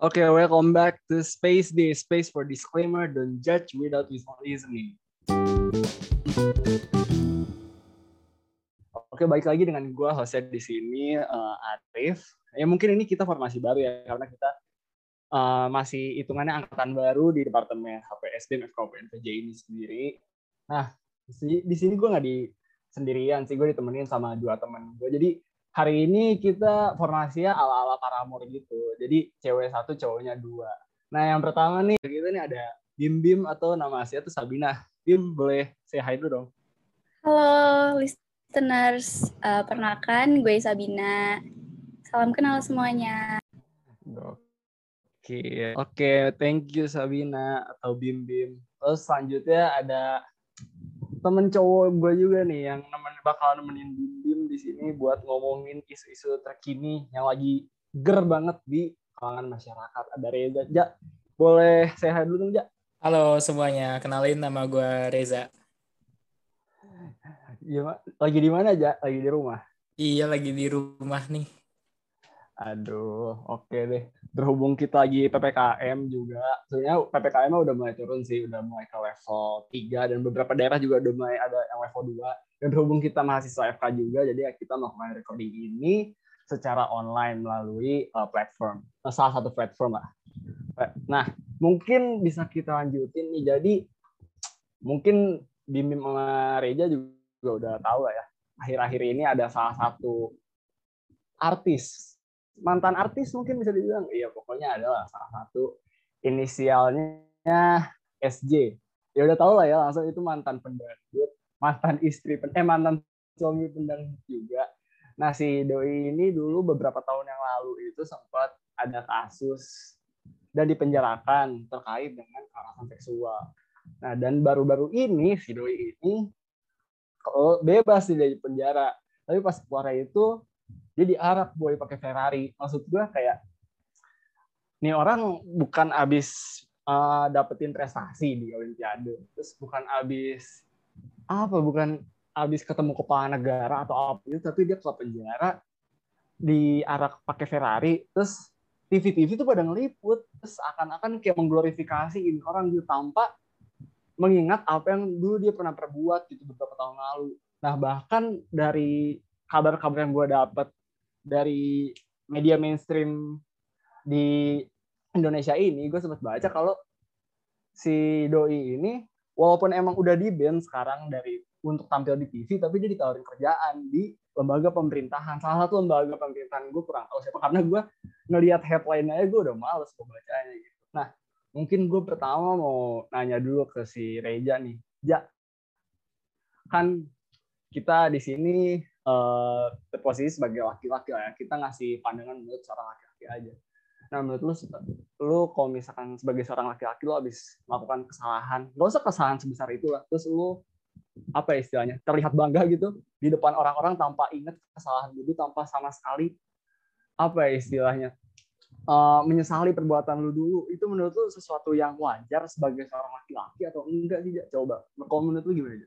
Okay, welcome back to Space Day, space for disclaimer, don't judge without listening. Oke, baik lagi dengan gue Jose di sini, uh, Arif. Ya mungkin ini kita formasi baru ya, karena kita uh, masih hitungannya angkatan baru di Departemen HPSD FKUPN PJ ini sendiri. Nah, di sini gue nggak di sendirian sih, gue ditemenin sama dua teman gue. Jadi hari ini kita formasinya ala-ala Paramore gitu. Jadi cewek satu, cowoknya dua. Nah, yang pertama nih, kita nih ada Bim Bim atau nama aslinya tuh Sabina. Bim, boleh say hi dulu dong. Halo, listeners. Uh, perkenalkan, gue Sabina. Salam kenal semuanya. Oke, oke, thank you Sabina atau Bim Bim. Terus selanjutnya ada temen cowok gue juga nih yang nemen, bakal nemenin Bim di sini buat ngomongin isu-isu terkini yang lagi ger banget di kalangan masyarakat. Ada Reza. Ja, boleh sehat dulu dong, Ja? Halo semuanya, kenalin nama gue Reza. Iya, lagi di mana, Ja? Lagi di rumah? Iya, lagi di rumah nih. Aduh, oke deh. Berhubung kita lagi PPKM juga, sebenarnya PPKM udah mulai turun sih, udah mulai ke level 3 dan beberapa daerah juga udah mulai ada yang level 2. Dan berhubung kita mahasiswa FK juga, jadi kita melakukan recording ini secara online melalui uh, platform, uh, salah satu platform lah. Nah, mungkin bisa kita lanjutin nih. Jadi mungkin Bim sama Reja juga udah tahu lah ya. Akhir-akhir ini ada salah satu artis mantan artis mungkin bisa dibilang. Iya pokoknya adalah salah satu inisialnya SJ ya udah tau lah ya langsung itu mantan pendangdut mantan istri eh mantan suami pendangdut juga. Nah si doi ini dulu beberapa tahun yang lalu itu sempat ada kasus dan dipenjarakan terkait dengan kekerasan seksual. Nah dan baru-baru ini si doi ini kalau bebas dari penjara. Tapi pas keluar itu dia diarak boy pakai Ferrari. Maksud gue kayak nih orang bukan abis uh, dapetin prestasi di Olimpiade. Terus bukan abis apa bukan abis ketemu kepala negara atau apa itu tapi dia ke penjara diarak pakai Ferrari terus TV-TV itu pada ngeliput. Terus akan-akan kayak mengglorifikasi ini orang gitu tanpa mengingat apa yang dulu dia pernah perbuat gitu beberapa tahun lalu. Nah bahkan dari kabar-kabar yang gue dapet dari media mainstream di Indonesia ini, gue sempat baca kalau si doi ini walaupun emang udah di band sekarang dari untuk tampil di TV, tapi dia ditawarin kerjaan di lembaga pemerintahan. Salah satu lembaga pemerintahan gue kurang tahu siapa karena gue ngelihat headline-nya gue udah males gue bacanya gitu. Nah, mungkin gue pertama mau nanya dulu ke si Reja nih. Ja, kan kita di sini uh, berposisi sebagai laki-laki ya. Kita ngasih pandangan menurut seorang laki-laki aja. Nah, menurut lu, lu kalau misalkan sebagai seorang laki-laki lu habis melakukan kesalahan, gak usah kesalahan sebesar itu lah. Terus lu apa ya istilahnya terlihat bangga gitu di depan orang-orang tanpa ingat kesalahan itu tanpa sama sekali apa ya istilahnya uh, menyesali perbuatan lu dulu itu menurut lu sesuatu yang wajar sebagai seorang laki-laki atau enggak sih coba kalau menurut lu gimana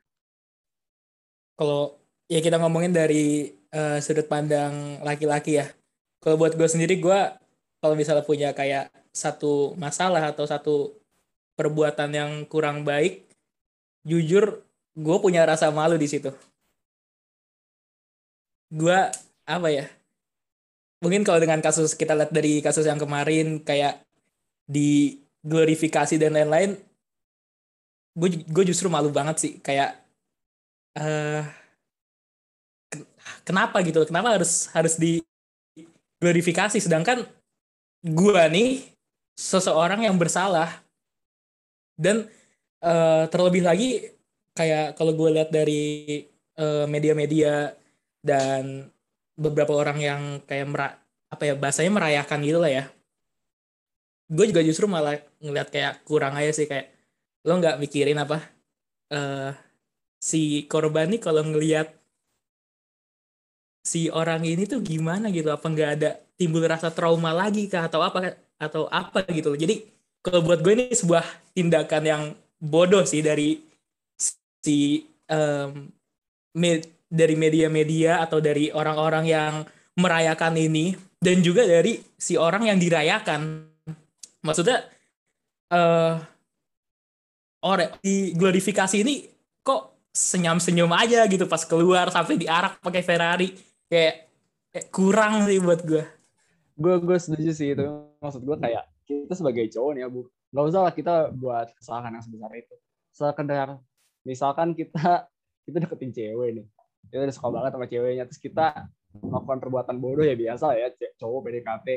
kalau ya kita ngomongin dari uh, sudut pandang laki-laki ya. Kalau buat gue sendiri gue kalau misalnya punya kayak satu masalah atau satu perbuatan yang kurang baik, jujur gue punya rasa malu di situ. Gue apa ya? Mungkin kalau dengan kasus kita lihat dari kasus yang kemarin kayak di glorifikasi dan lain-lain, gue justru malu banget sih kayak uh, kenapa gitu kenapa harus harus di glorifikasi? Sedangkan gua nih seseorang yang bersalah. Dan uh, terlebih lagi kayak kalau gue lihat dari media media-media dan beberapa orang yang kayak mera apa ya bahasanya merayakan gitu lah ya. Gue juga justru malah ngeliat kayak kurang aja sih kayak lo nggak mikirin apa uh, si korban nih kalau ngelihat si orang ini tuh gimana gitu? Apa nggak ada timbul rasa trauma lagi kah? Atau apa atau apa gitu loh. Jadi kalau buat gue ini sebuah tindakan yang bodoh sih dari si um, me, dari media-media atau dari orang-orang yang merayakan ini dan juga dari si orang yang dirayakan. Maksudnya uh, di glorifikasi ini kok senyum-senyum aja gitu pas keluar sampai diarak pakai Ferrari kayak, kayak kurang sih buat gue gue gue setuju sih itu maksud gue kayak kita sebagai cowok nih ya bu. Nggak usah lah kita buat kesalahan yang sebesar itu. Sekedar misalkan kita kita deketin cewek nih. Kita udah suka banget sama ceweknya terus kita melakukan perbuatan bodoh ya biasa ya cowok PDKT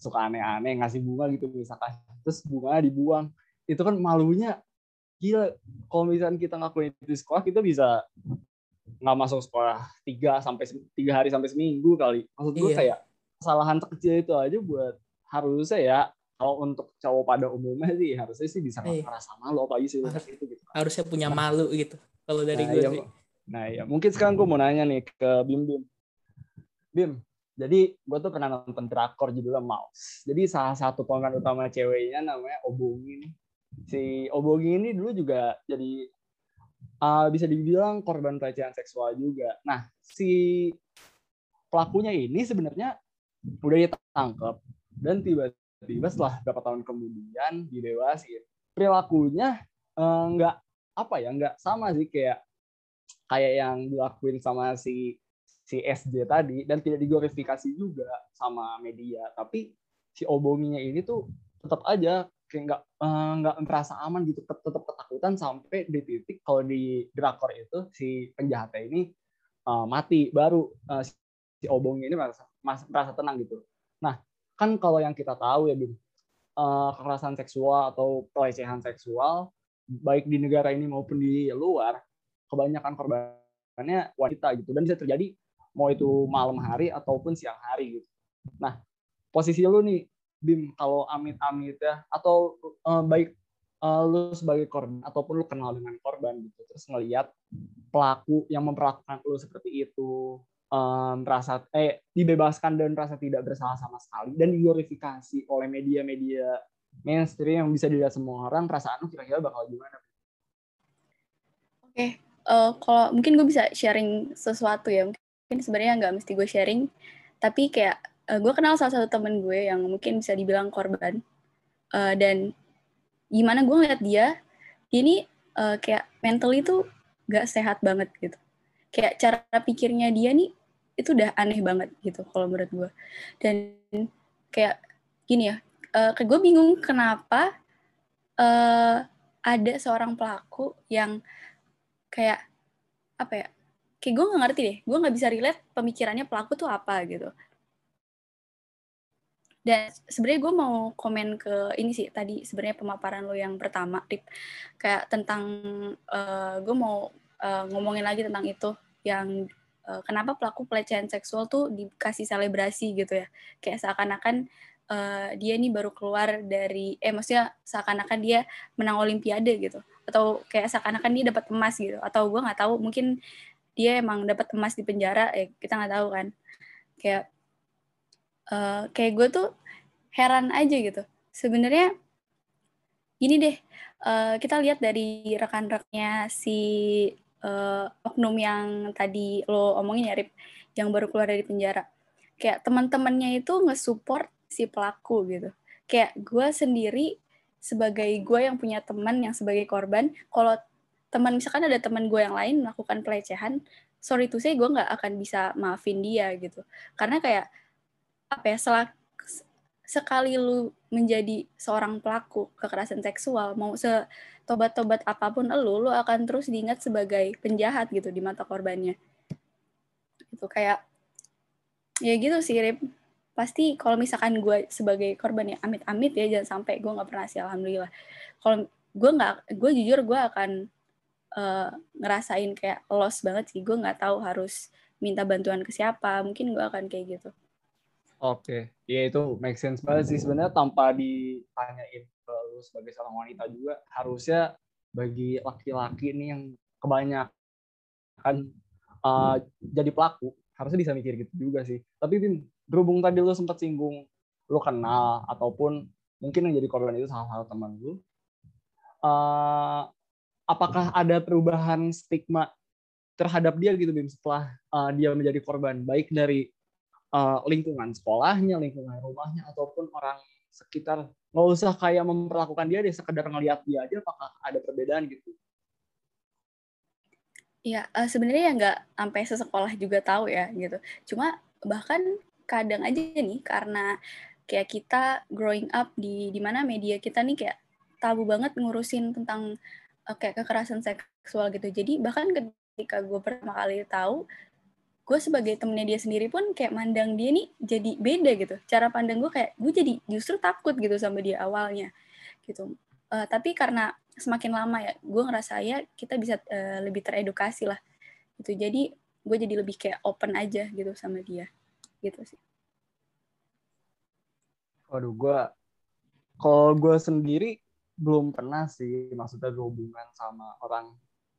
suka aneh-aneh ngasih bunga gitu misalkan. Terus bunga dibuang. Itu kan malunya gila. Kalau misalnya kita ngakuin itu di sekolah kita bisa nggak masuk sekolah tiga sampai tiga hari sampai seminggu kali maksud gue iya. kayak kesalahan terkecil itu aja buat harusnya ya kalau untuk cowok pada umumnya sih harusnya sih bisa iya. ngerasa malu apalagi sih Harus, itu gitu. harusnya punya malu gitu kalau dari nah, gue iya, sih nah ya mungkin sekarang gue mau nanya nih ke Bim Bim Bim jadi gue tuh pernah nonton drakor judulnya Mouse jadi salah satu pemeran utama ceweknya namanya Obongi nih si Obongi ini dulu juga jadi uh, bisa dibilang korban pelecehan seksual juga. Nah, si pelakunya ini sebenarnya udah ditangkap dan tiba-tiba setelah beberapa tahun kemudian didewasin. Perilakunya uh, nggak apa ya, nggak sama sih kayak kayak yang dilakuin sama si si SJ tadi dan tidak diglorifikasi juga sama media. Tapi si Obonginya ini tuh tetap aja kayak nggak eh, nggak uh, merasa aman gitu. Tetap ketakutan sampai di titik kalau di drakor itu si penjahatnya ini uh, mati. Baru uh, si obong ini merasa merasa tenang gitu. Nah kan kalau yang kita tahu ya bin uh, kekerasan seksual atau pelecehan seksual baik di negara ini maupun di luar kebanyakan korbannya wanita gitu. Dan bisa terjadi mau itu malam hari ataupun siang hari gitu. Nah posisi lu nih Bim kalau amit-amit ya atau uh, baik uh, lu sebagai korban ataupun lu kenal dengan korban gitu terus ngelihat pelaku yang memperlakukan lu seperti itu um, merasa eh dibebaskan dan merasa tidak bersalah sama sekali dan diglorifikasi oleh media-media mainstream yang bisa dilihat semua orang perasaan lu kira-kira bakal gimana? Oke, okay. uh, kalau mungkin gue bisa sharing sesuatu ya mungkin sebenarnya nggak mesti gue sharing tapi kayak uh, gue kenal salah satu temen gue yang mungkin bisa dibilang korban. Uh, dan gimana gue ngeliat dia ini uh, kayak mentally tuh gak sehat banget gitu. Kayak cara pikirnya dia nih itu udah aneh banget gitu kalau menurut gue dan kayak gini ya uh, kayak gue bingung kenapa uh, ada seorang pelaku yang kayak apa ya kayak gue nggak ngerti deh. Gue nggak bisa relate pemikirannya pelaku tuh apa gitu dan sebenarnya gue mau komen ke ini sih tadi sebenarnya pemaparan lo yang pertama, Rip. Kayak tentang uh, gue mau uh, ngomongin lagi tentang itu yang uh, kenapa pelaku pelecehan seksual tuh dikasih selebrasi gitu ya. Kayak seakan-akan uh, dia ini baru keluar dari eh maksudnya seakan-akan dia menang olimpiade gitu atau kayak seakan-akan dia dapat emas gitu atau gue nggak tahu mungkin dia emang dapat emas di penjara eh kita nggak tahu kan kayak uh, kayak gue tuh heran aja gitu. Sebenarnya gini deh, uh, kita lihat dari rekan-rekannya si uh, oknum yang tadi lo omongin ya, Rip, yang baru keluar dari penjara. Kayak teman-temannya itu nge-support si pelaku gitu. Kayak gue sendiri sebagai gue yang punya teman yang sebagai korban, kalau teman misalkan ada teman gue yang lain melakukan pelecehan, sorry tuh saya gue nggak akan bisa maafin dia gitu. Karena kayak apa ya selak, sekali lu menjadi seorang pelaku kekerasan seksual mau setobat-tobat apa pun lu lu akan terus diingat sebagai penjahat gitu di mata korbannya. Itu kayak ya gitu sih Rip. pasti kalau misalkan gue sebagai korban ya amit-amit ya jangan sampai gue nggak pernah sih alhamdulillah. Kalau gue nggak gue jujur gue akan uh, ngerasain kayak loss banget sih. Gue nggak tahu harus minta bantuan ke siapa mungkin gue akan kayak gitu Oke, ya itu make sense banget sih. Sebenarnya tanpa ditanyain ke lu sebagai seorang wanita juga harusnya bagi laki-laki nih yang kebanyakan uh, jadi pelaku harusnya bisa mikir gitu juga sih. Tapi Bim, berhubung tadi lu sempat singgung lu kenal ataupun mungkin yang jadi korban itu salah satu teman lu, uh, apakah ada perubahan stigma terhadap dia gitu Bim setelah uh, dia menjadi korban? Baik dari uh, lingkungan sekolahnya, lingkungan rumahnya, ataupun orang sekitar nggak usah kayak memperlakukan dia deh sekedar ngeliat dia aja apakah ada perbedaan gitu Iya, uh, sebenarnya ya nggak sampai sesekolah juga tahu ya gitu. Cuma bahkan kadang aja nih karena kayak kita growing up di di mana media kita nih kayak tabu banget ngurusin tentang uh, kayak kekerasan seksual gitu. Jadi bahkan ketika gue pertama kali tahu, gue sebagai temennya dia sendiri pun kayak mandang dia nih jadi beda gitu. Cara pandang gue kayak gue jadi justru takut gitu sama dia awalnya gitu. Uh, tapi karena semakin lama ya gue ngerasa ya kita bisa uh, lebih teredukasi lah gitu jadi gue jadi lebih kayak open aja gitu sama dia gitu sih waduh gue kalau gue sendiri belum pernah sih maksudnya berhubungan sama orang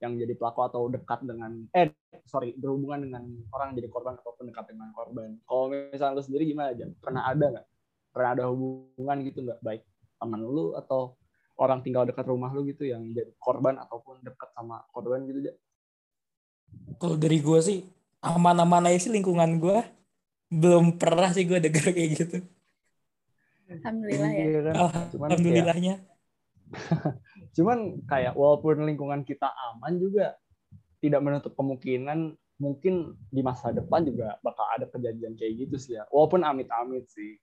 yang jadi pelaku atau dekat dengan eh sorry berhubungan dengan orang yang jadi korban ataupun dekat dengan korban kalau misalnya lu sendiri gimana aja pernah ada nggak pernah ada hubungan gitu nggak baik teman lu atau orang tinggal dekat rumah lu gitu yang jadi korban ataupun dekat sama korban gitu aja? Kalau dari gue sih aman-aman aja sih lingkungan gue belum pernah sih gue denger kayak gitu. Alhamdulillah ya. Iya kan? Cuman Alhamdulillahnya. Cuman kayak walaupun lingkungan kita aman juga tidak menutup kemungkinan mungkin di masa depan juga bakal ada kejadian kayak gitu sih ya. Walaupun amit-amit sih.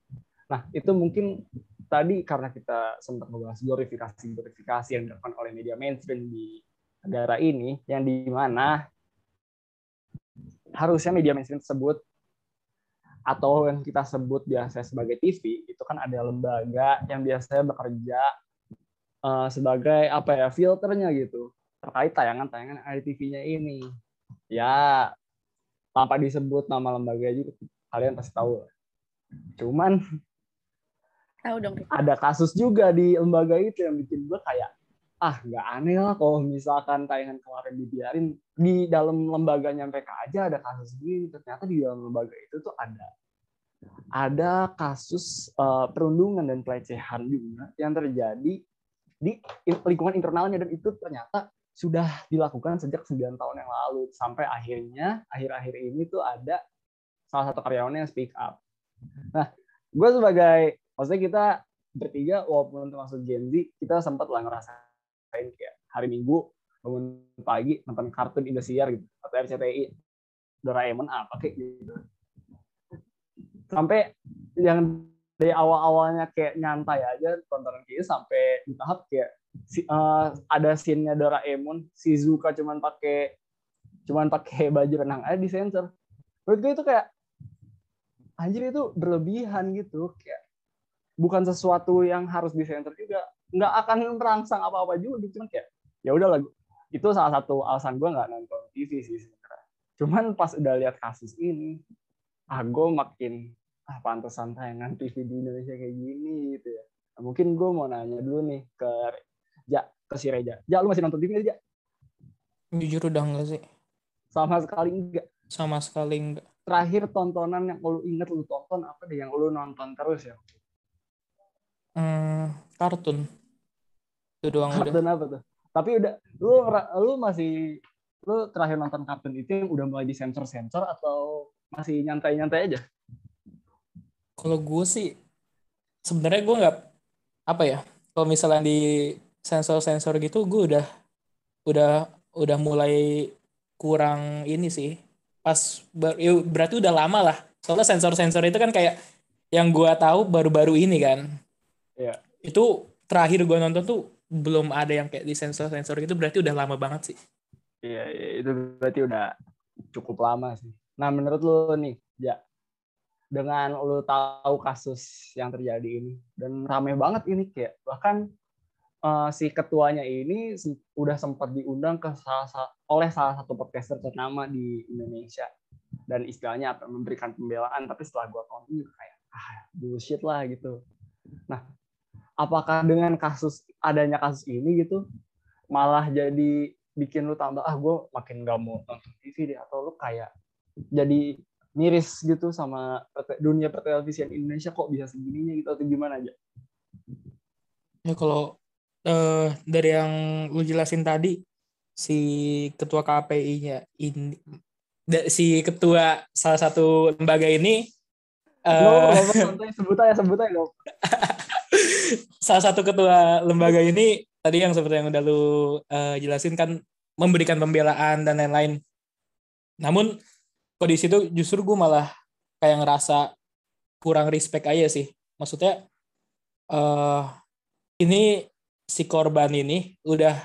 Nah, itu mungkin tadi karena kita sempat membahas glorifikasi-glorifikasi yang dilakukan oleh media mainstream di negara ini, yang di mana harusnya media mainstream tersebut atau yang kita sebut biasa sebagai TV itu kan ada lembaga yang biasanya bekerja uh, sebagai apa ya filternya gitu. Terkait tayangan-tayangan ada TV-nya ini. Ya tanpa disebut nama lembaga juga kalian pasti tahu. Cuman Tahu dong. Ada kasus juga di lembaga itu yang bikin gue kayak ah nggak aneh lah kalau misalkan tayangan kemarin dibiarin di dalam lembaganya mereka aja ada kasus gini. Ternyata di dalam lembaga itu tuh ada ada kasus uh, perundungan dan pelecehan juga yang terjadi di lingkungan internalnya dan itu ternyata sudah dilakukan sejak 9 tahun yang lalu. Sampai akhirnya akhir-akhir ini tuh ada salah satu karyawan yang speak up. Nah, gue sebagai maksudnya kita bertiga walaupun termasuk Gen Z kita sempat lah ngerasain kayak hari Minggu bangun pagi nonton kartun Indosiar gitu atau RCTI Doraemon apa kayak gitu. Sampai yang dari awal-awalnya kayak nyantai aja tontonan kita sampai di tahap kayak si, uh, ada scene-nya Doraemon Shizuka cuman pakai cuman pakai baju renang aja di sensor. Menurut gue itu kayak anjir itu berlebihan gitu kayak bukan sesuatu yang harus disensor juga. Nggak akan merangsang apa-apa juga gitu cuman kayak ya udah lah itu salah satu alasan gue nggak nonton TV sih sebenarnya. Cuman pas udah lihat kasus ini ah gue makin ah pantesan tayangan TV di Indonesia kayak gini gitu ya nah, mungkin gue mau nanya dulu nih ke Ja ke si Reja Ja lu masih nonton TV aja jujur udah enggak sih sama sekali enggak sama sekali enggak terakhir tontonan yang lu inget lu tonton apa deh yang lu nonton terus ya Hmm, kartun. Itu doang kartun udah. apa tuh? Tapi udah lu lu masih lu terakhir nonton kartun itu yang udah mulai disensor-sensor atau masih nyantai-nyantai aja? Kalau gue sih sebenarnya gue nggak apa ya kalau misalnya di sensor-sensor gitu gue udah udah udah mulai kurang ini sih pas ber, ya berarti udah lama lah soalnya sensor-sensor itu kan kayak yang gue tahu baru-baru ini kan Iya. Itu terakhir gue nonton tuh belum ada yang kayak di sensor-sensor gitu berarti udah lama banget sih. Iya, iya, itu berarti udah cukup lama sih. Nah, menurut lu nih, ya, dengan lu tahu kasus yang terjadi ini. Dan rame banget ini kayak bahkan uh, si ketuanya ini udah sempat diundang ke salah oleh salah satu podcaster ternama di Indonesia. Dan istilahnya memberikan pembelaan tapi setelah gua tonton kayak ah bullshit lah gitu. Nah, apakah dengan kasus adanya kasus ini gitu malah jadi bikin lu tambah ah gue makin gak mau nonton TV deh atau lu kayak jadi miris gitu sama dunia pertelevisian Indonesia kok bisa segininya gitu atau gimana aja? Ya kalau uh, dari yang lu jelasin tadi si ketua KPI-nya ini si ketua salah satu lembaga ini sebut aja sebut aja sebut aja salah satu ketua lembaga ini tadi yang seperti yang udah lu uh, jelasin kan memberikan pembelaan dan lain-lain. Namun kok di situ justru gue malah kayak ngerasa kurang respect aja sih. Maksudnya uh, ini si korban ini udah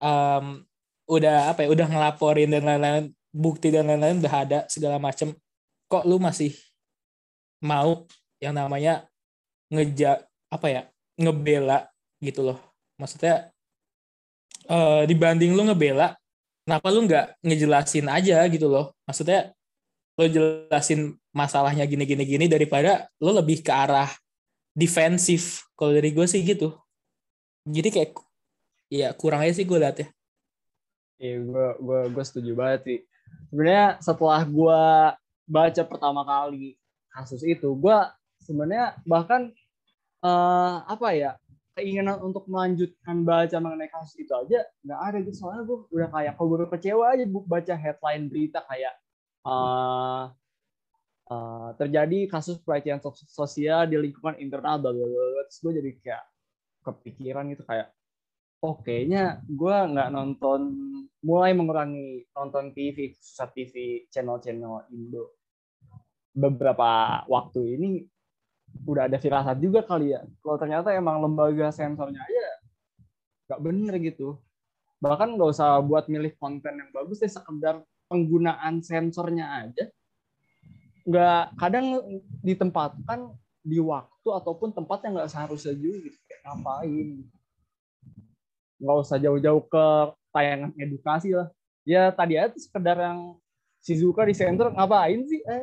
um, udah apa ya udah ngelaporin dan lain-lain bukti dan lain-lain udah ada segala macem kok lu masih mau yang namanya ngeja apa ya ngebela gitu loh maksudnya uh, dibanding lu ngebela kenapa lu nggak ngejelasin aja gitu loh? Maksudnya lo jelasin masalahnya gini gini gini daripada lo lebih ke arah defensif. Kalau dari gue sih gitu. Jadi kayak ya kurang aja sih gue liat ya Iya, gue gue gue setuju banget sih. Sebenarnya setelah gue baca pertama kali kasus itu, gue sebenarnya bahkan uh, apa ya keinginan untuk melanjutkan baca mengenai kasus itu aja nggak ada gitu. Soalnya gue udah kayak baru kecewa aja bu baca headline berita kayak uh, uh, terjadi kasus pelecehan sosial di lingkungan internal bla terus gue jadi kayak kepikiran gitu kayak oh kayaknya gue nggak nonton mulai mengurangi nonton TV khususnya TV channel-channel Indo. Beberapa waktu ini udah ada firasat juga kali ya. Kalau ternyata emang lembaga sensornya aja nggak bener gitu. Bahkan nggak usah buat milih konten yang bagus deh sekedar penggunaan sensornya aja. Nggak kadang ditempatkan di waktu ataupun tempat yang nggak seharusnya juga gitu. ngapain? Nggak usah jauh-jauh ke tayangan edukasi lah. Ya tadi aja sekedar yang Shizuka di center ngapain sih? Eh,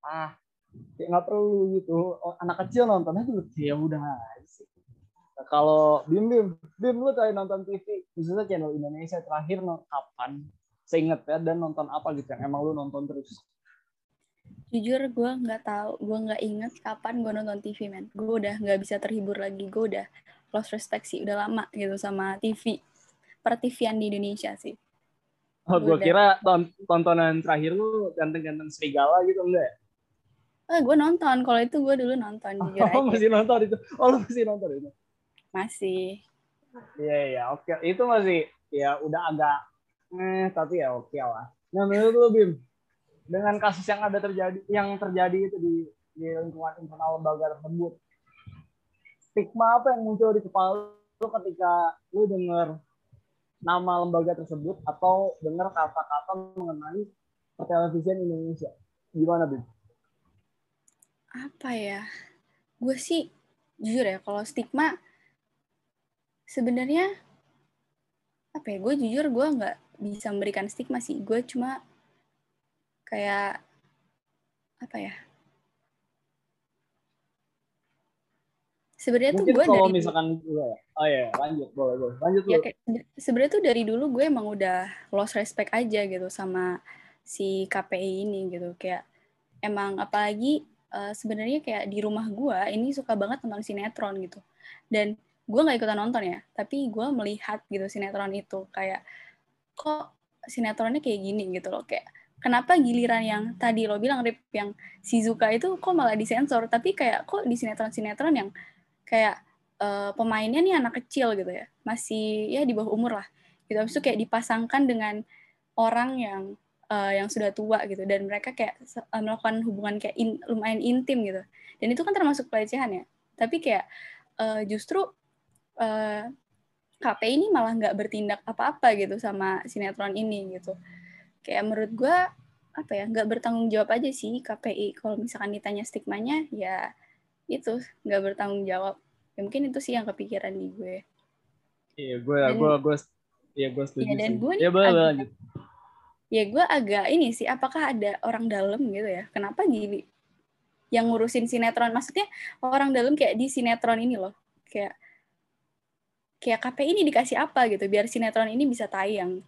ah kayak nggak perlu gitu. Oh, anak kecil nontonnya tuh ya udah sih. Nah, kalau bim bim bim lu tadi nonton TV khususnya channel Indonesia terakhir kapan? Seinget ya dan nonton apa gitu yang emang lu nonton terus? Jujur gue nggak tahu gue nggak inget kapan gue nonton TV men. Gue udah nggak bisa terhibur lagi. Gue udah lost respect sih udah lama gitu sama TV pertivian di Indonesia sih. Oh gue kira tontonan terakhir lu ganteng-ganteng serigala gitu enggak Eh, gue nonton. Kalau itu gue dulu nonton. Jujur oh, aja. masih nonton itu. Oh, lu masih nonton itu? Masih. Iya, yeah, iya. Oke. Okay. Itu masih, ya udah agak, eh, tapi ya oke okay lah. Nah, menurut lu, Bim, dengan kasus yang ada terjadi, yang terjadi itu di, di lingkungan internal lembaga tersebut, stigma apa yang muncul di kepala lu ketika lu dengar nama lembaga tersebut atau dengar kata-kata mengenai pertelevisian Indonesia gimana Bim? Apa ya? Gue sih jujur ya kalau stigma sebenarnya apa ya? Gue jujur gue nggak bisa memberikan stigma sih. Gue cuma kayak apa ya? sebenarnya tuh gue dari misalkan gue oh ya lanjut boleh boleh lanjut ya, kayak, sebenarnya tuh dari dulu gue emang udah lost respect aja gitu sama si KPI ini gitu kayak emang apalagi uh, sebenarnya kayak di rumah gue ini suka banget nonton sinetron gitu. Dan gue nggak ikutan nonton ya tapi gue melihat gitu sinetron itu. Kayak kok sinetronnya kayak gini? gitu loh. Kayak kenapa giliran yang tadi lo bilang Rip yang Shizuka itu kok malah disensor? Tapi kayak kok di sinetron-sinetron yang kayak uh, pemainnya nih anak kecil gitu ya masih ya di bawah umur lah. Gitu. Habis itu kayak dipasangkan dengan orang yang uh, yang sudah tua gitu. Dan mereka kayak uh, melakukan hubungan kayak in, lumayan intim gitu. Dan itu kan termasuk pelecehan ya. Tapi kayak uh, justru uh, KPI ini malah nggak bertindak apa-apa gitu sama sinetron ini gitu. Kayak menurut gue apa ya nggak bertanggung jawab aja sih KPI kalau misalkan ditanya stigmanya ya itu nggak bertanggung jawab. Ya mungkin itu sih yang kepikiran di gue. Iya gue dan, gue gue iya gue setuju ya, dan gue ya boleh lanjut ya gue agak ini sih apakah ada orang dalam gitu ya? Kenapa gini yang ngurusin sinetron? Maksudnya orang dalam kayak di sinetron ini loh kayak kayak KPI ini dikasih apa gitu biar sinetron ini bisa tayang.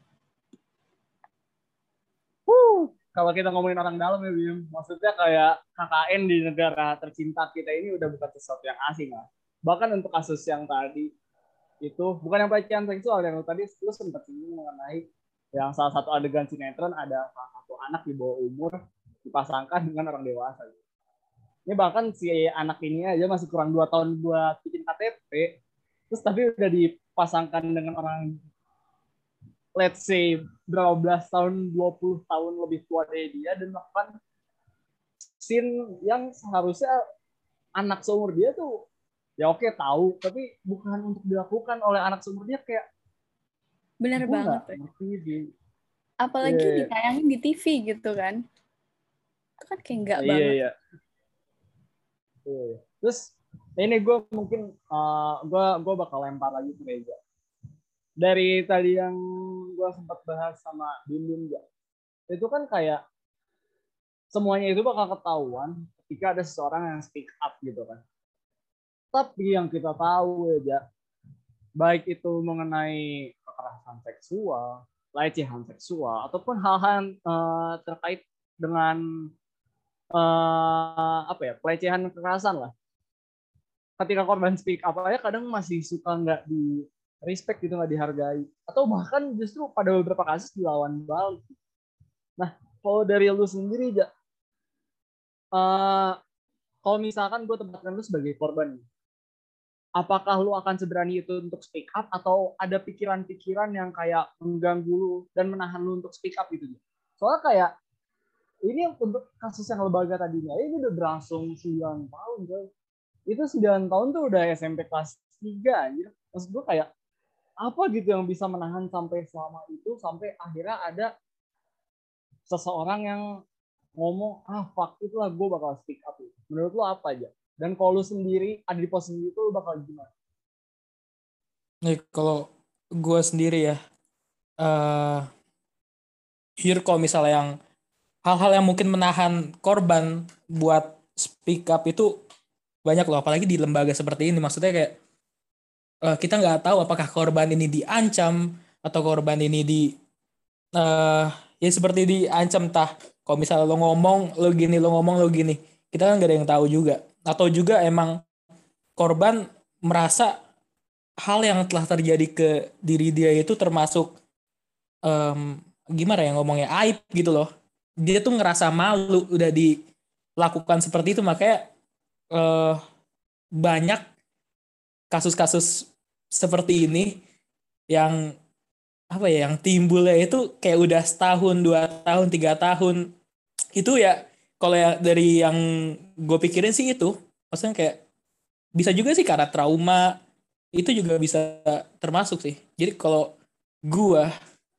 Kalau kita ngomongin orang dalam ya Bim, maksudnya kayak KKN di negara tercinta kita ini udah bukan sesuatu yang asing lah. Bahkan untuk kasus yang tadi itu bukan yang pelecehan seksual yang tadi lu sempat singgung mengenai yang salah satu adegan sinetron ada salah satu anak di bawah umur dipasangkan dengan orang dewasa. Ini bahkan si anak ini aja masih kurang dua tahun buat bikin KTP terus tapi udah dipasangkan dengan orang let's say berapa belas tahun 20 tahun lebih tua dari dia dan melakukan scene yang seharusnya anak seumur dia tuh ya oke tahu tapi bukan untuk dilakukan oleh anak seumur dia kayak bener gua banget apalagi iya. ditayangin di TV gitu kan. Itu kan kayak enggak iya banget. iya. Iya, iya. terus ini gue mungkin uh, gue gue bakal lempar lagi ke Reza dari tadi yang gue sempat bahas sama Bim Bim ya itu kan kayak semuanya itu bakal ketahuan ketika ada seseorang yang speak up gitu kan. Tapi yang kita tahu ya baik itu mengenai kekerasan seksual pelecehan seksual ataupun hal-hal uh, terkait dengan eh apa ya pelecehan kekerasan lah. Ketika korban speak up aja kadang masih suka nggak di respect gitu nggak dihargai. Atau bahkan justru pada beberapa kasus dilawan balik. Nah kalau dari lu sendiri ja eh, kalau misalkan gue tempatkan lu sebagai korban apakah lu akan seberani itu untuk speak up atau ada pikiran-pikiran yang kayak mengganggu lu dan menahan lu untuk speak up gitu soalnya kayak ini untuk kasus yang lembaga tadinya ini udah berlangsung 9 tahun coy. Itu 9 tahun tuh udah SMP kelas 3 anjir. Maksud gue kayak apa gitu yang bisa menahan sampai selama itu sampai akhirnya ada seseorang yang ngomong ah fuck itulah gue bakal speak up menurut lo apa aja dan kalau lu sendiri ada di posisi itu lu bakal gimana Nih kalau gue sendiri ya, eh here kalau misalnya yang hal-hal yang mungkin menahan korban buat speak up itu banyak loh, apalagi di lembaga seperti ini. Maksudnya kayak eh, kita nggak tahu apakah korban ini diancam atau korban ini di eh ya seperti diancam tah. Kalau misalnya lo ngomong lo gini, lo ngomong lo gini, kita kan nggak ada yang tahu juga. Atau juga emang korban merasa hal yang telah terjadi ke diri dia itu termasuk em, gimana ya ngomongnya aib gitu loh. Dia tuh ngerasa malu udah dilakukan seperti itu. Makanya eh, banyak kasus-kasus seperti ini yang apa ya yang timbulnya itu kayak udah setahun dua tahun tiga tahun. Itu ya kalau ya dari yang gue pikirin sih itu maksudnya kayak bisa juga sih karena trauma itu juga bisa termasuk sih. Jadi kalau gua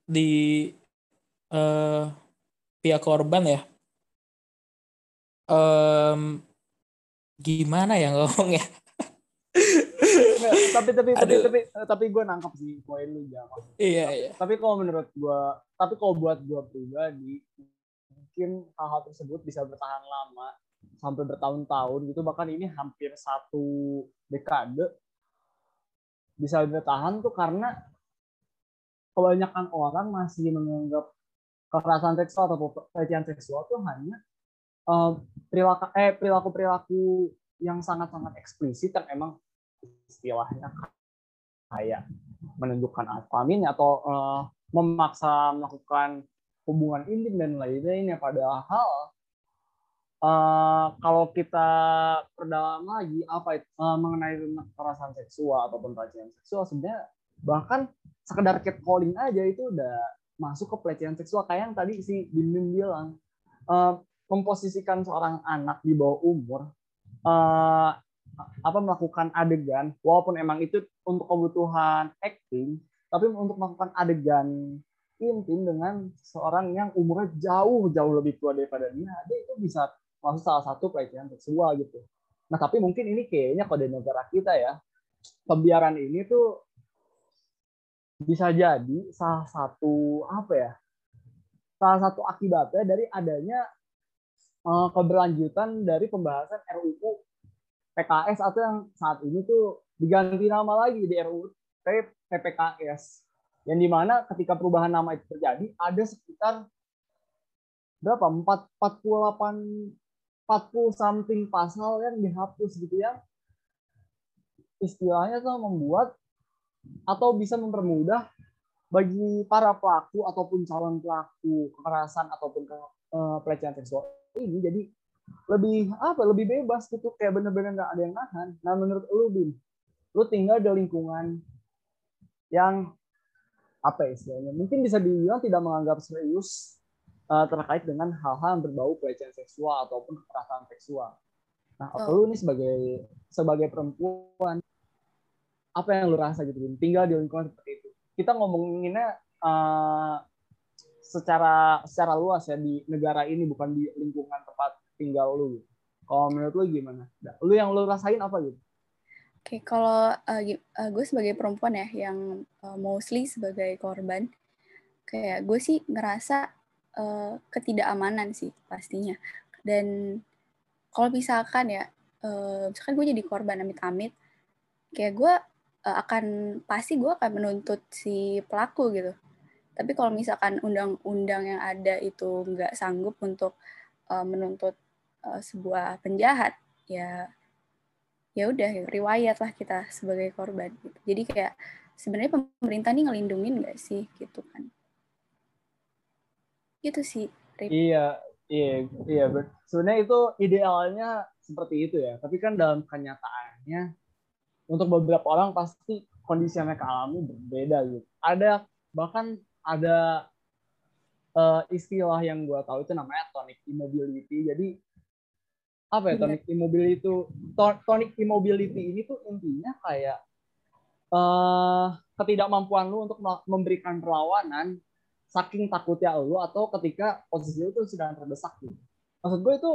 di eh, pihak korban ya, em, gimana ya ngomongnya? Nggak, tapi tapi tapi Aduh. tapi tapi gue nangkep sih poin lu jangan Iya iya. tapi kalau menurut gua tapi kalau buat gua pribadi mungkin hal-hal tersebut bisa bertahan lama sampai bertahun-tahun gitu. Bahkan ini hampir satu dekade bisa bertahan tuh karena kebanyakan orang masih menganggap kekerasan seksual atau pelecehan seksual tuh hanya eh, perilaku eh perilaku perilaku yang sangat-sangat eksplisit yang emang istilahnya kayak menunjukkan alat kelamin atau eh, memaksa melakukan hubungan intim dan lain-lainnya. Padahal eh, kalau kita perdalam lagi apa itu eh, mengenai kekerasan seksual ataupun pelecehan seksual sebenarnya bahkan sekedar catcalling aja itu udah masuk ke pelecehan seksual. Kayak yang tadi si Bim Bim bilang eh, memposisikan seorang anak di bawah umur eh, apa melakukan adegan walaupun emang itu untuk kebutuhan acting tapi untuk melakukan adegan intim dengan seorang yang umurnya jauh jauh lebih tua daripada dia dia itu bisa masuk salah satu pelecehan seksual gitu. Nah tapi mungkin ini kayaknya kode negara kita ya pembiaran ini tuh bisa jadi salah satu apa ya salah satu akibatnya dari adanya eh, keberlanjutan dari pembahasan RUU PKS atau yang saat ini tuh diganti nama lagi di RUU PPKS yang di mana ketika perubahan nama itu terjadi ada sekitar berapa? 4 48 40 something pasal yang dihapus gitu ya. Istilahnya tuh membuat atau bisa mempermudah bagi para pelaku ataupun calon pelaku kekerasan ataupun ke, eh, pelecehan seksual ini. Jadi lebih apa lebih bebas gitu. Kayak bener-bener nggak ada yang nahan. Nah menurut lu Bim lu tinggal di lingkungan yang apa ya istilahnya mungkin bisa dibilang tidak menganggap serius uh, terkait dengan hal-hal yang berbau pelecehan seksual ataupun kekerasan seksual. Nah, oh. lu nih sebagai sebagai perempuan apa yang lu rasa gitu tinggal di lingkungan seperti itu kita ngomonginnya uh, secara secara luas ya di negara ini bukan di lingkungan tempat tinggal lu gitu. kalau menurut lu gimana nah, lu yang lu rasain apa gitu Oke, okay, kalau uh, uh, gue sebagai perempuan ya, yang uh, mostly sebagai korban, kayak gue sih ngerasa uh, ketidakamanan sih pastinya. Dan kalau misalkan ya, uh, misalkan gue jadi korban amit-amit, kayak gue uh, akan pasti gue akan menuntut si pelaku gitu. Tapi kalau misalkan undang-undang yang ada itu nggak sanggup untuk uh, menuntut uh, sebuah penjahat, ya ya udah riwayat lah kita sebagai korban. Gitu. Jadi kayak sebenarnya pemerintah nih ngelindungin nggak sih gitu kan? Gitu sih. Rip. Iya, iya, iya. Sebenarnya itu idealnya seperti itu ya. Tapi kan dalam kenyataannya untuk beberapa orang pasti kondisi yang mereka alami berbeda gitu. Ada bahkan ada uh, istilah yang gue tahu itu namanya tonic immobility. Jadi apa ya iya. tonic immobility itu tonic immobility ini tuh intinya kayak uh, ketidakmampuan lu untuk memberikan perlawanan saking takutnya lu atau ketika posisi lu tuh sedang terdesak gitu. Maksud gue itu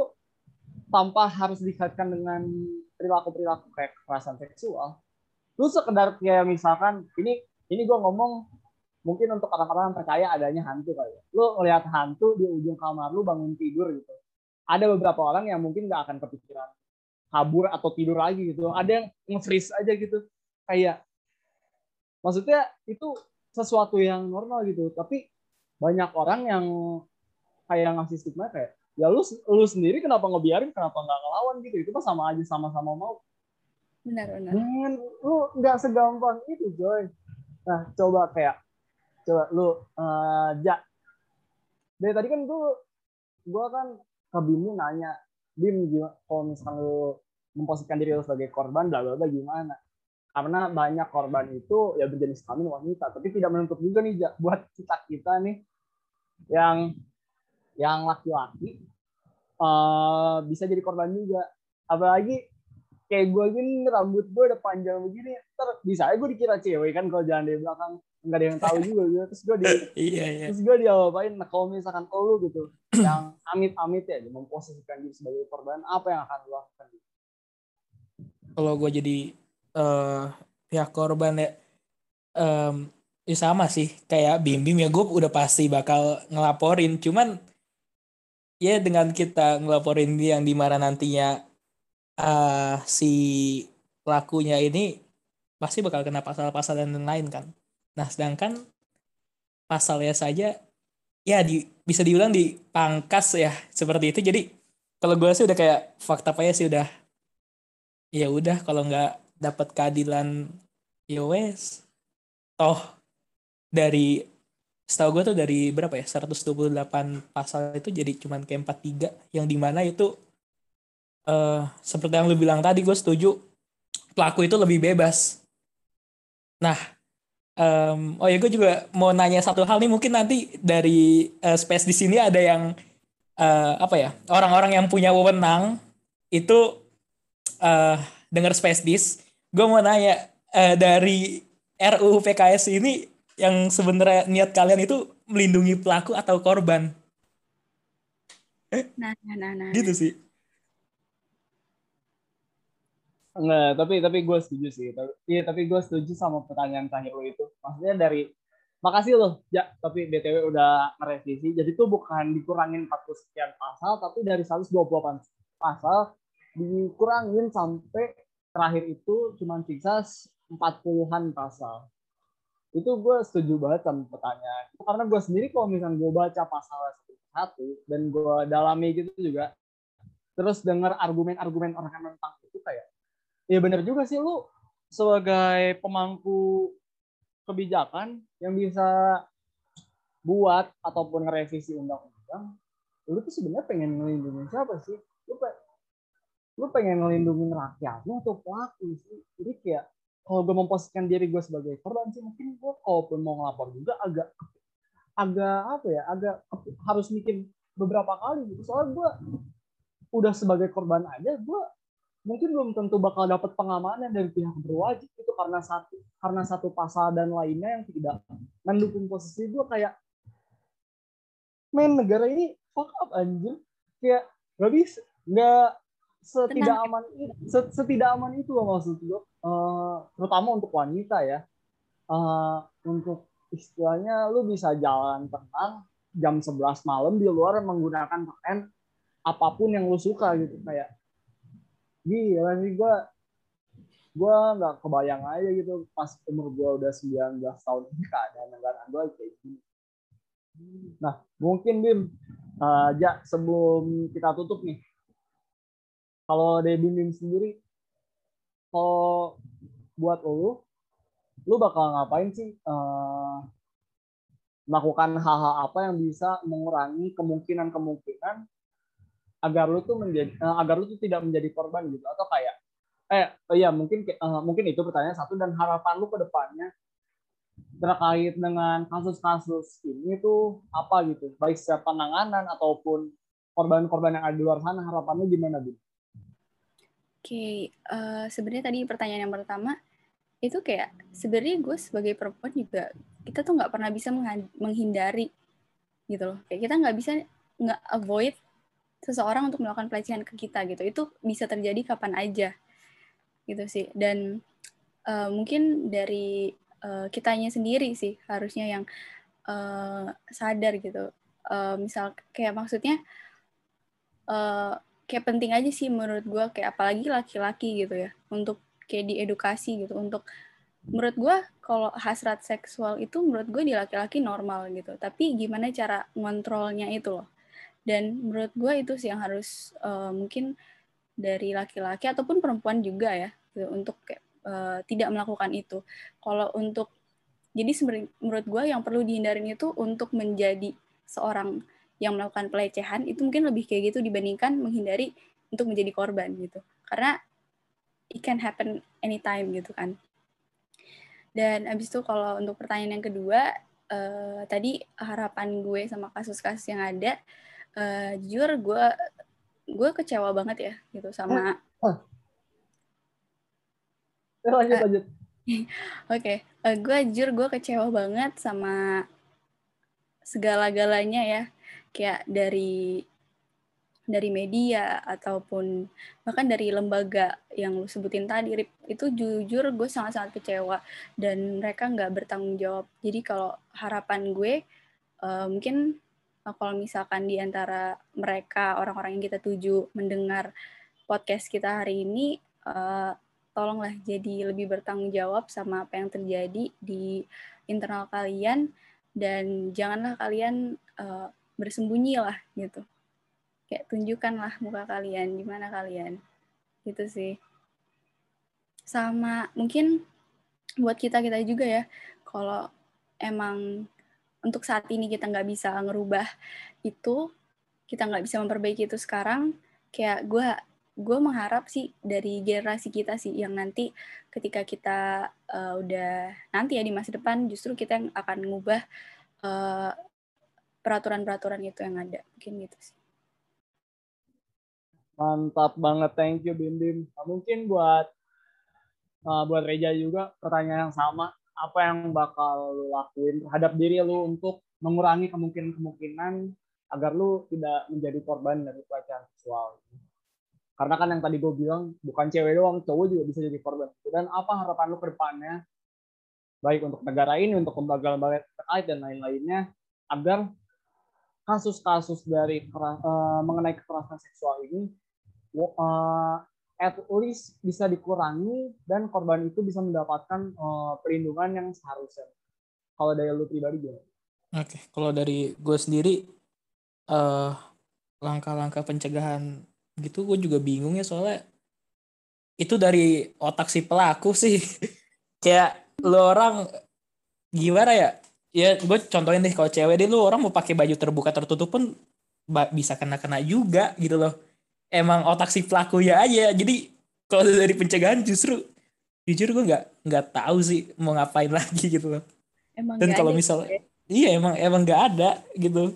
tanpa harus dikaitkan dengan perilaku-perilaku kayak kekerasan seksual lu sekedar kayak misalkan ini ini gue ngomong mungkin untuk orang-orang yang percaya adanya hantu kali ya. Lu ngelihat hantu di ujung kamar lu bangun tidur gitu. Ada beberapa orang yang mungkin gak akan kepikiran kabur atau tidur lagi gitu. Ada yang nge-freeze aja gitu. Kayak maksudnya itu sesuatu yang normal gitu. Tapi banyak orang yang kayak ngasih stigma kayak ya lu lu sendiri kenapa ngebiarin kenapa nggak ngelawan gitu itu mah sama aja sama-sama mau benar benar Men, lu nggak segampang itu Joy nah coba kayak coba lu uh, ja dari tadi kan tuh gue kan ke Bim nanya Bim gimana kalau misalnya lu memposisikan diri lu sebagai korban bla bla gimana? Karena banyak korban itu ya berjenis kelamin wanita tapi tidak menutup juga nih buat kita kita nih yang yang laki-laki uh, bisa jadi korban juga. Apalagi kayak gue gini rambut gue udah panjang begini ter bisa aja gue dikira cewek kan kalau jalan di belakang nggak ada yang tahu juga gitu terus gue di iya, iya. terus gue diapain nah kalau misalkan lu gitu yang amit-amit ya memposisikan diri sebagai korban apa yang akan lu lakukan kalau gue jadi uh, pihak korban ya um, ya sama sih kayak bim bim ya gue udah pasti bakal ngelaporin cuman ya dengan kita ngelaporin dia yang di mana nantinya uh, si pelakunya ini pasti bakal kena pasal-pasal dan lain-lain kan. Nah sedangkan pasalnya saja ya di, bisa diulang di pangkas ya seperti itu. Jadi kalau gue sih udah kayak fakta apa ya sih udah ya udah kalau nggak dapat keadilan ya toh dari setahu gue tuh dari berapa ya 128 pasal itu jadi cuman kayak 43 yang di mana itu uh, seperti yang lu bilang tadi gue setuju pelaku itu lebih bebas nah um, oh ya gue juga mau nanya satu hal nih mungkin nanti dari uh, space di sini ada yang uh, apa ya orang-orang yang punya wewenang itu uh, dengar space dis gue mau nanya uh, dari RUU PKS ini yang sebenarnya niat kalian itu melindungi pelaku atau korban. Eh? Nah, nah, nah, nah. Gitu sih. Enggak, tapi tapi gue setuju sih. Tapi, iya, tapi gue setuju sama pertanyaan terakhir lo itu. Maksudnya dari makasih loh, ya. Tapi btw udah merevisi. Jadi tuh bukan dikurangin 40 sekian pasal, tapi dari 128 pasal dikurangin sampai terakhir itu cuma sisa 40-an pasal itu gue setuju banget sama pertanyaan karena gue sendiri kalau misalnya gue baca pasal satu dan gue dalami gitu juga terus dengar argumen-argumen orang tentang itu kayak ya bener juga sih lu sebagai pemangku kebijakan yang bisa buat ataupun ngerevisi undang-undang lu tuh sebenarnya pengen ngelindungin siapa sih? Lu pe lu pengen ngelindungin rakyatnya atau pelaku sih? Jadi kayak kalau gue memposisikan diri gue sebagai korban sih mungkin gue kalaupun mau ngelapor juga agak agak apa ya agak harus mikir beberapa kali gitu. Soalnya gue udah sebagai korban aja gue mungkin belum tentu bakal dapat pengamanan dari pihak berwajib itu karena satu karena satu pasal dan lainnya yang tidak mendukung posisi gue kayak main negara ini fuck up anjir. Kayak gak bisa nggak setidak Tenang. aman setidak aman itu loh maksud gue uh, terutama untuk wanita ya. Uh, untuk istilahnya lu bisa jalan tenang jam 11 malam di luar menggunakan pakaian apa pun yang lu suka gitu kayak gila sih gue gue nggak kebayang aja gitu pas umur gue udah 19 tahun ini keadaan negara gue kayak gini. Nah mungkin Bim uh, ja sebelum kita tutup nih kalau dari Bim, Bim sendiri kalau buat lo lu bakal ngapain sih uh, melakukan hal-hal apa yang bisa mengurangi kemungkinan-kemungkinan agar lu tuh menjadi uh, agar lu tuh tidak menjadi korban gitu. Atau kayak eh iya mungkin uh, mungkin itu pertanyaan satu dan harapan lu ke depannya terkait dengan kasus-kasus ini tuh apa gitu? Baik secara penanganan ataupun korban-korban yang ada di luar sana harapan lu gimana bu? Oke okay, uh, sebenarnya tadi pertanyaan yang pertama itu kayak sebenarnya gue sebagai perempuan juga kita tuh nggak pernah bisa menghindari gitu loh. Kayak kita nggak bisa nggak avoid seseorang untuk melakukan pelecehan ke kita gitu. Itu bisa terjadi kapan aja gitu sih. Dan uh, mungkin dari uh, kitanya sendiri sih harusnya yang uh, sadar gitu. Uh, misal kayak maksudnya uh, kayak penting aja sih menurut gue kayak apalagi laki-laki gitu ya untuk kayak diedukasi gitu. Untuk menurut gue kalau hasrat seksual itu menurut gue di laki-laki normal gitu. Tapi gimana cara ngontrolnya itu loh dan menurut gue itu sih yang harus uh, mungkin dari laki-laki ataupun perempuan juga ya gitu, untuk uh, tidak melakukan itu. Kalau untuk jadi menurut gue yang perlu dihindarin itu untuk menjadi seorang yang melakukan pelecehan itu mungkin lebih kayak gitu dibandingkan menghindari untuk menjadi korban gitu. Karena it can happen anytime gitu kan. Dan abis itu kalau untuk pertanyaan yang kedua uh, tadi harapan gue sama kasus-kasus yang ada uh, jujur gue gue kecewa banget ya gitu sama oh. lanjut lanjut Oke, okay. uh, gue jujur gue kecewa banget sama segala-galanya ya, kayak dari dari media ataupun bahkan dari lembaga yang lu sebutin tadi, Rip, itu jujur gue sangat-sangat kecewa dan mereka nggak bertanggung jawab. Jadi kalau harapan gue uh, mungkin Nah, kalau misalkan di antara mereka orang-orang yang kita tuju mendengar podcast kita hari ini, uh, tolonglah jadi lebih bertanggung jawab sama apa yang terjadi di internal kalian dan janganlah kalian uh, bersembunyi lah gitu. Kayak tunjukkanlah muka kalian, di mana kalian. Gitu sih. Sama mungkin buat kita-kita juga ya, kalau emang untuk saat ini kita nggak bisa ngerubah itu kita nggak bisa memperbaiki itu sekarang. Kayak gue gue mengharap sih dari generasi kita sih yang nanti ketika kita uh, udah nanti ya di masa depan justru kita yang akan mengubah uh, peraturan-peraturan itu yang ada. Mungkin gitu sih. Mantap banget. Thank you Bim Bim. Mungkin buat uh, buat Reja juga pertanyaan yang sama apa yang bakal lu lakuin terhadap diri lu untuk mengurangi kemungkinan-kemungkinan agar lu tidak menjadi korban dari pelecehan seksual. Karena kan yang tadi gue bilang bukan cewek doang, cowok juga bisa jadi korban. Dan apa harapan lu ke depannya baik untuk negara ini, untuk lembaga-lembaga terkait dan lain-lainnya agar kasus-kasus dari uh, mengenai kekerasan seksual ini uh, at least bisa dikurangi dan korban itu bisa mendapatkan uh, perlindungan yang seharusnya. Kalau dari lu pribadi gimana? Oke, okay. kalau dari gue sendiri uh, langkah-langkah pencegahan gitu gue juga bingung ya soalnya itu dari otak si pelaku sih. Kayak lu orang gimana ya? Ya gue contohin deh kalau cewek deh lu orang mau pakai baju terbuka tertutup pun bisa kena-kena juga gitu loh emang otak si pelaku ya aja. Jadi kalau dari pencegahan justru jujur gue nggak nggak tahu sih mau ngapain lagi gitu loh. Emang dan kalau misal ya? iya emang emang nggak ada gitu.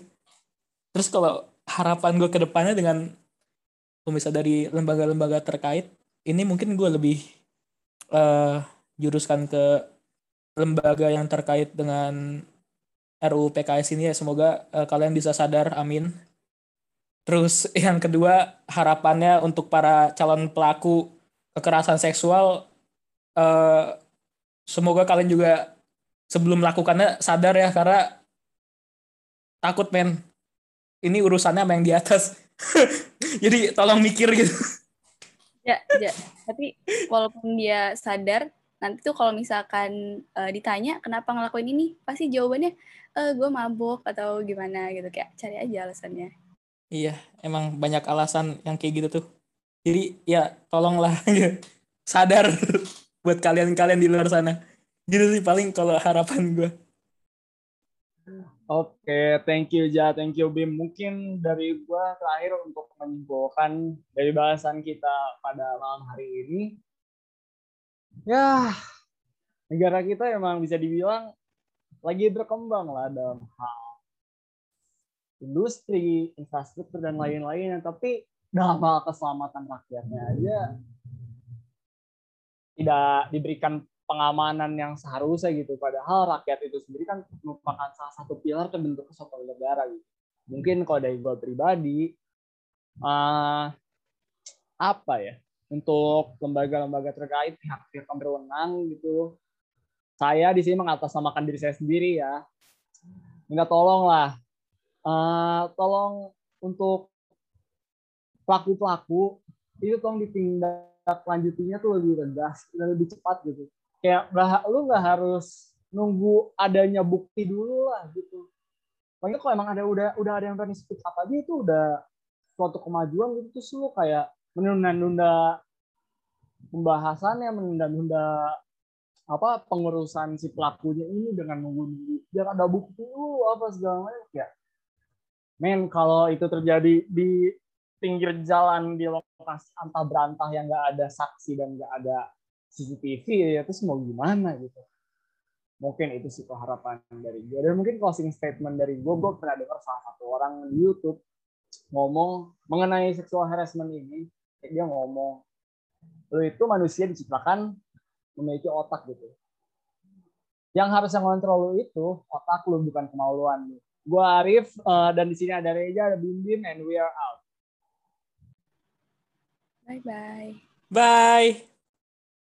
Terus kalau harapan gue ke depannya dengan pemirsa dari lembaga-lembaga terkait ini mungkin gue lebih eh juruskan ke lembaga yang terkait dengan RUU PKS ini ya. Semoga eh, kalian bisa sadar amin terus yang kedua harapannya untuk para calon pelaku kekerasan seksual eh semoga kalian juga sebelum melakukannya sadar ya karena takut men. Ini urusannya sama yang di atas. Jadi tolong mikir gitu. Ya, ya. Tapi walaupun dia sadar, nanti tuh kalau misalkan eh, ditanya kenapa ngelakuin ini, pasti jawabannya eh gue mabuk atau gimana gitu. Kayak cari aja alasannya. Iya emang banyak alasan yang kayak gitu tuh jadi ya tolonglah gitu. sadar buat kalian-kalian di luar sana gitu sih paling kalau harapan gue Oke, thank you Ja, thank you Bim. Mungkin dari gua terakhir untuk menyimpulkan dari bahasan kita pada malam hari ini, ya negara kita emang bisa dibilang lagi berkembang lah dalam hal industri, infrastruktur dan lain-lainnya. Tapi dalam hal keselamatan rakyatnya aja tidak diberikan pengamanan yang seharusnya gitu. Padahal rakyat itu sendiri kan merupakan salah satu pilar terbentuk suatu negara gitu. Mungkin kalau dari gue pribadi, eh, apa ya, untuk lembaga-lembaga terkait pihak-pihak yang berwenang gitu, saya di sini mengatasnamakan diri saya sendiri ya, minta tolong lah, eh, tolong untuk pelaku-pelaku itu tolong ditindak lanjutinya tuh lebih tegas dan lebih cepat gitu kayak lu nggak harus nunggu adanya bukti dulu lah gitu. Pokoknya kalau emang ada udah udah ada yang berani speak up aja itu udah suatu kemajuan gitu terus lu kayak menunda-nunda pembahasannya, menunda-nunda apa pengurusan si pelakunya ini dengan nunggu-nunggu biar ada bukti dulu apa segala macam ya. Men kalau itu terjadi di pinggir jalan di lokasi antah berantah yang nggak ada saksi dan nggak ada CCTV ya terus mau gimana gitu? Mungkin itu sih harapan dari gue dan mungkin closing statement dari gue gue pernah dengar salah satu orang di YouTube ngomong mengenai sexual harassment ini. Dia ngomong lo itu manusia diciptakan memiliki otak gitu. Yang harus yang kontrol lo itu otak lo bukan kemauan lo gue Arif eh, dan di sini ada Reja ada Bim Bim and we are out. Bye bye. bye